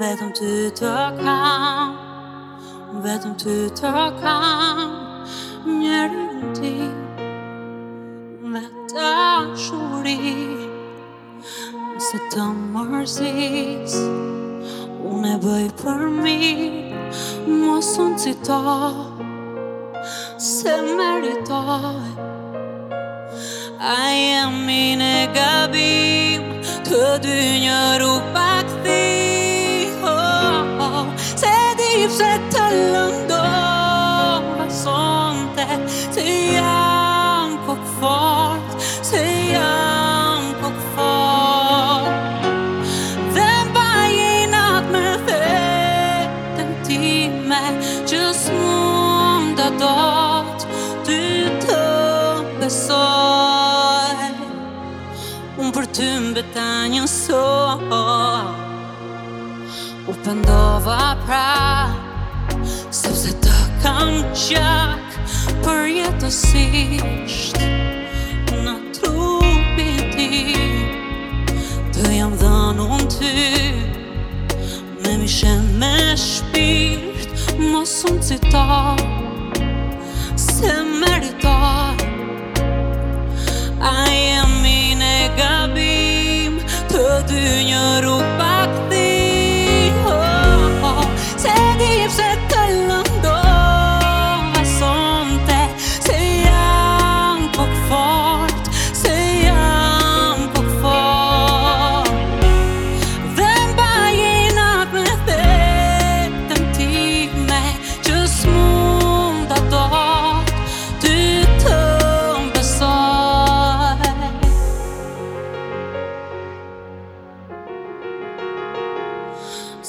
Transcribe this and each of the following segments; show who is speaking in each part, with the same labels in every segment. Speaker 1: vetëm ty të kam vetëm ty të kam njerë në ti me të shuri nëse të mërzis unë e bëj për mi mos unë cito se meritoj a jemi në gabim të dy një rupa Se të lëndoha son të fort Se janë fort Dhe në bajinat me vetën ti Me gjësë mundat atë Ty të besoj Unë për një soj Sepse të kam gjak Për jetësisht Në trupi ti Të jam dhanu në ty Me mishen me shpirt Mosun cita Se merita A jemi në gabim Të dy një rupa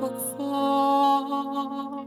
Speaker 1: look for.